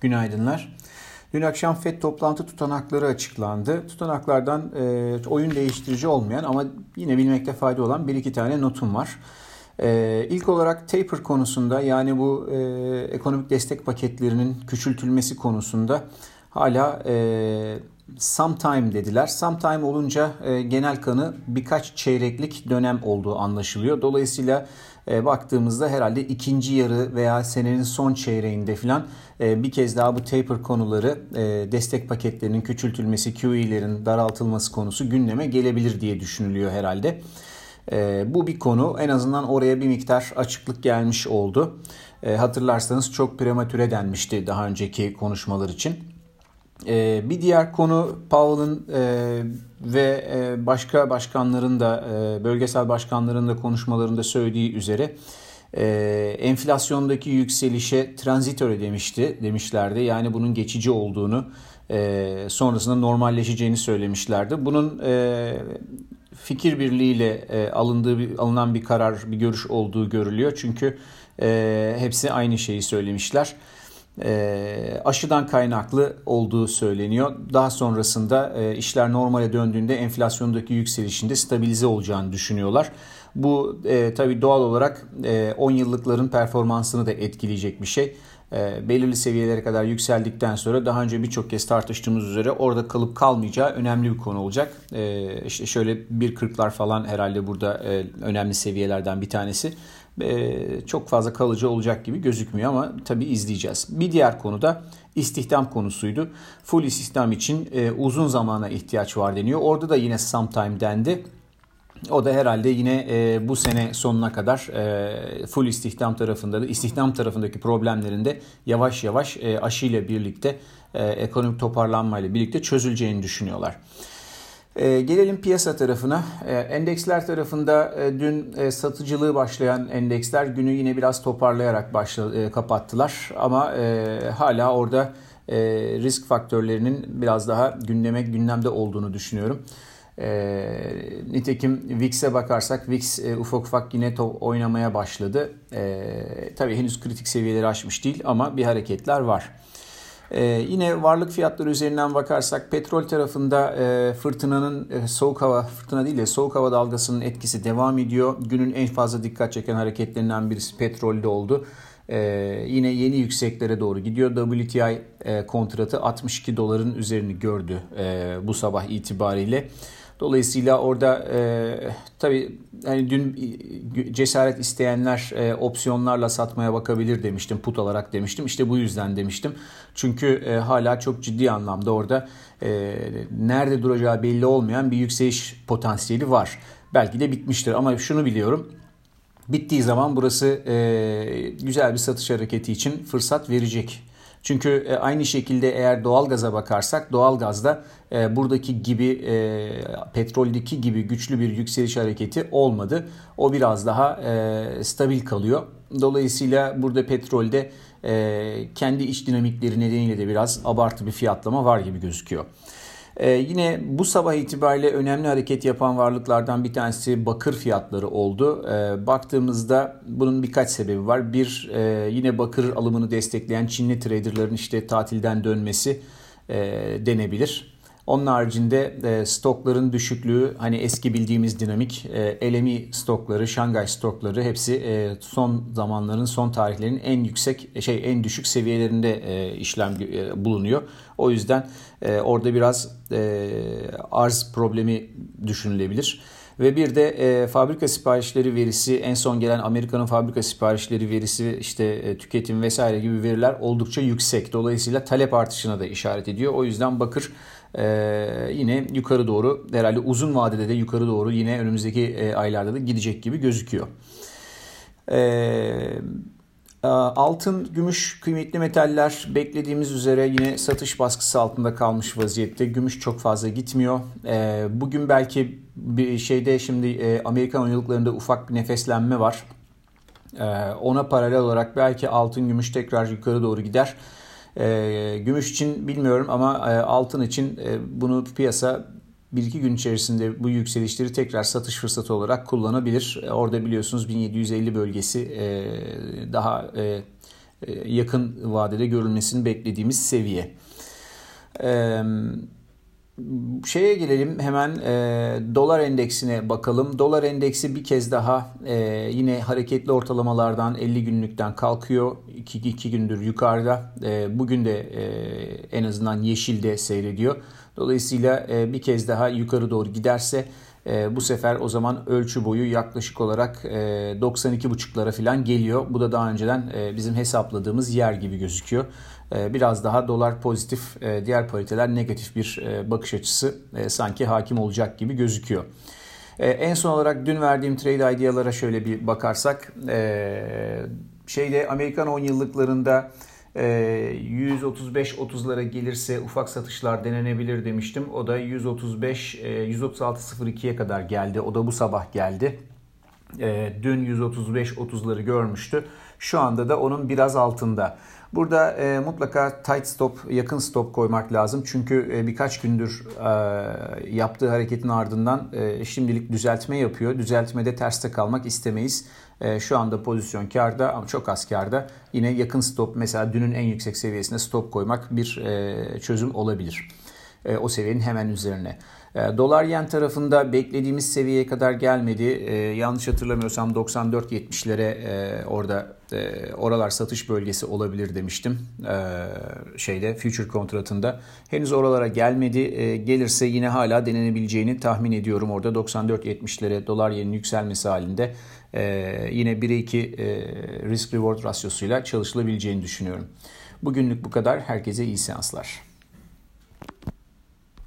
Günaydınlar. Dün akşam FED toplantı tutanakları açıklandı. Tutanaklardan e, oyun değiştirici olmayan ama yine bilmekte fayda olan bir iki tane notum var. E, ilk olarak taper konusunda yani bu e, ekonomik destek paketlerinin küçültülmesi konusunda hala e, sometime dediler. Sometime olunca e, genel kanı birkaç çeyreklik dönem olduğu anlaşılıyor. Dolayısıyla e, baktığımızda herhalde ikinci yarı veya senenin son çeyreğinde falan e, bir kez daha bu taper konuları e, destek paketlerinin küçültülmesi, QE'lerin daraltılması konusu gündeme gelebilir diye düşünülüyor herhalde. E, bu bir konu en azından oraya bir miktar açıklık gelmiş oldu. E, hatırlarsanız çok prematüre denmişti daha önceki konuşmalar için. E, bir diğer konu Powell'ın e, ve e, başka başkanların da e, bölgesel başkanların da konuşmalarında söylediği üzere e, enflasyondaki yükselişe transitöre demişti demişlerdi. Yani bunun geçici olduğunu e, sonrasında normalleşeceğini söylemişlerdi. Bunun e, fikir birliğiyle e, alındığı bir, alınan bir karar, bir görüş olduğu görülüyor. Çünkü e, hepsi aynı şeyi söylemişler e, aşıdan kaynaklı olduğu söyleniyor. Daha sonrasında e, işler normale döndüğünde enflasyondaki yükselişinde stabilize olacağını düşünüyorlar. Bu e, tabii doğal olarak e, 10 yıllıkların performansını da etkileyecek bir şey. E, belirli seviyelere kadar yükseldikten sonra daha önce birçok kez tartıştığımız üzere orada kalıp kalmayacağı önemli bir konu olacak. E, işte şöyle 1.40'lar falan herhalde burada e, önemli seviyelerden bir tanesi. E, çok fazla kalıcı olacak gibi gözükmüyor ama tabii izleyeceğiz. Bir diğer konu da istihdam konusuydu. Full istihdam için e, uzun zamana ihtiyaç var deniyor. Orada da yine sometime dendi. O da herhalde yine e, bu sene sonuna kadar e, full istihdam tarafında da istihdam tarafındaki problemlerinde yavaş yavaş e, aşıyla birlikte e, ekonomik toparlanmayla birlikte çözüleceğini düşünüyorlar. E, gelelim piyasa tarafına. E, endeksler tarafında e, dün e, satıcılığı başlayan endeksler günü yine biraz toparlayarak başla, e, kapattılar. Ama e, hala orada risk faktörlerinin biraz daha gündeme gündemde olduğunu düşünüyorum. E, nitekim VIX'e bakarsak VIX ufak ufak yine to- oynamaya başladı. Tabii henüz kritik seviyeleri aşmış değil ama bir hareketler var. Ee, yine varlık fiyatları üzerinden bakarsak petrol tarafında e, fırtınanın e, soğuk hava fırtına değil de soğuk hava dalgasının etkisi devam ediyor. Günün en fazla dikkat çeken hareketlerinden birisi petrolde oldu. Ee, yine yeni yükseklere doğru gidiyor. WTI e, kontratı 62 doların üzerini gördü e, bu sabah itibariyle. Dolayısıyla orada e, tabii hani dün cesaret isteyenler e, opsiyonlarla satmaya bakabilir demiştim. Put alarak demiştim. İşte bu yüzden demiştim. Çünkü e, hala çok ciddi anlamda orada e, nerede duracağı belli olmayan bir yükseliş potansiyeli var. Belki de bitmiştir ama şunu biliyorum. Bittiği zaman burası e, güzel bir satış hareketi için fırsat verecek çünkü e, aynı şekilde eğer doğalgaza bakarsak doğalgazda e, buradaki gibi e, petroldeki gibi güçlü bir yükseliş hareketi olmadı. O biraz daha stabil kalıyor. Dolayısıyla burada petrolde kendi iç dinamikleri nedeniyle de biraz abartı bir fiyatlama var gibi gözüküyor. Ee, yine bu sabah itibariyle önemli hareket yapan varlıklardan bir tanesi bakır fiyatları oldu. Ee, baktığımızda bunun birkaç sebebi var. Bir e, yine bakır alımını destekleyen Çinli traderların işte tatilden dönmesi e, denebilir. Onun haricinde e, stokların düşüklüğü hani eski bildiğimiz dinamik e, LME stokları, Şangay stokları hepsi e, son zamanların son tarihlerin en yüksek e, şey en düşük seviyelerinde e, işlem e, bulunuyor. O yüzden e, orada biraz e, arz problemi düşünülebilir. Ve bir de e, fabrika siparişleri verisi, en son gelen Amerika'nın fabrika siparişleri verisi, işte e, tüketim vesaire gibi veriler oldukça yüksek. Dolayısıyla talep artışına da işaret ediyor. O yüzden bakır e, yine yukarı doğru, herhalde uzun vadede de yukarı doğru yine önümüzdeki e, aylarda da gidecek gibi gözüküyor. Eee Altın, gümüş, kıymetli metaller beklediğimiz üzere yine satış baskısı altında kalmış vaziyette. Gümüş çok fazla gitmiyor. Bugün belki bir şeyde şimdi Amerikan oyunculuklarında ufak bir nefeslenme var. Ona paralel olarak belki altın, gümüş tekrar yukarı doğru gider. Gümüş için bilmiyorum ama altın için bunu piyasa bir iki gün içerisinde bu yükselişleri tekrar satış fırsatı olarak kullanabilir. Orada biliyorsunuz 1750 bölgesi e, daha e, yakın vadede görülmesini beklediğimiz seviye. Evet şeye gelelim hemen e, dolar endeksine bakalım. Dolar endeksi bir kez daha e, yine hareketli ortalamalardan 50 günlükten kalkıyor. 2, 2 gündür yukarıda. E, bugün de e, en azından yeşilde seyrediyor. Dolayısıyla e, bir kez daha yukarı doğru giderse e, bu sefer o zaman ölçü boyu yaklaşık olarak e, 92,5'lara falan geliyor. Bu da daha önceden e, bizim hesapladığımız yer gibi gözüküyor. E, biraz daha dolar pozitif, e, diğer pariteler negatif bir e, bakış açısı e, sanki hakim olacak gibi gözüküyor. En son olarak dün verdiğim trade idealara şöyle bir bakarsak şeyde Amerikan 10 yıllıklarında 135-30'lara gelirse ufak satışlar denenebilir demiştim. O da 135 136.02'ye kadar geldi. O da bu sabah geldi. Dün 135-30'ları görmüştü. Şu anda da onun biraz altında. Burada e, mutlaka tight stop, yakın stop koymak lazım. Çünkü e, birkaç gündür e, yaptığı hareketin ardından e, şimdilik düzeltme yapıyor. Düzeltmede terste kalmak istemeyiz. E, şu anda pozisyon karda ama çok az karda. Yine yakın stop mesela dünün en yüksek seviyesine stop koymak bir e, çözüm olabilir. E, o seviyenin hemen üzerine. E, dolar yen tarafında beklediğimiz seviyeye kadar gelmedi. E, yanlış hatırlamıyorsam 94-70'lere e, orada e, oralar satış bölgesi olabilir demiştim e, şeyde future kontratında. Henüz oralara gelmedi. E, gelirse yine hala denenebileceğini tahmin ediyorum. Orada 94-70'lere dolar yenin yükselmesi halinde e, yine 1'e 2 e, risk reward rasyosuyla çalışılabileceğini düşünüyorum. Bugünlük bu kadar. Herkese iyi seanslar.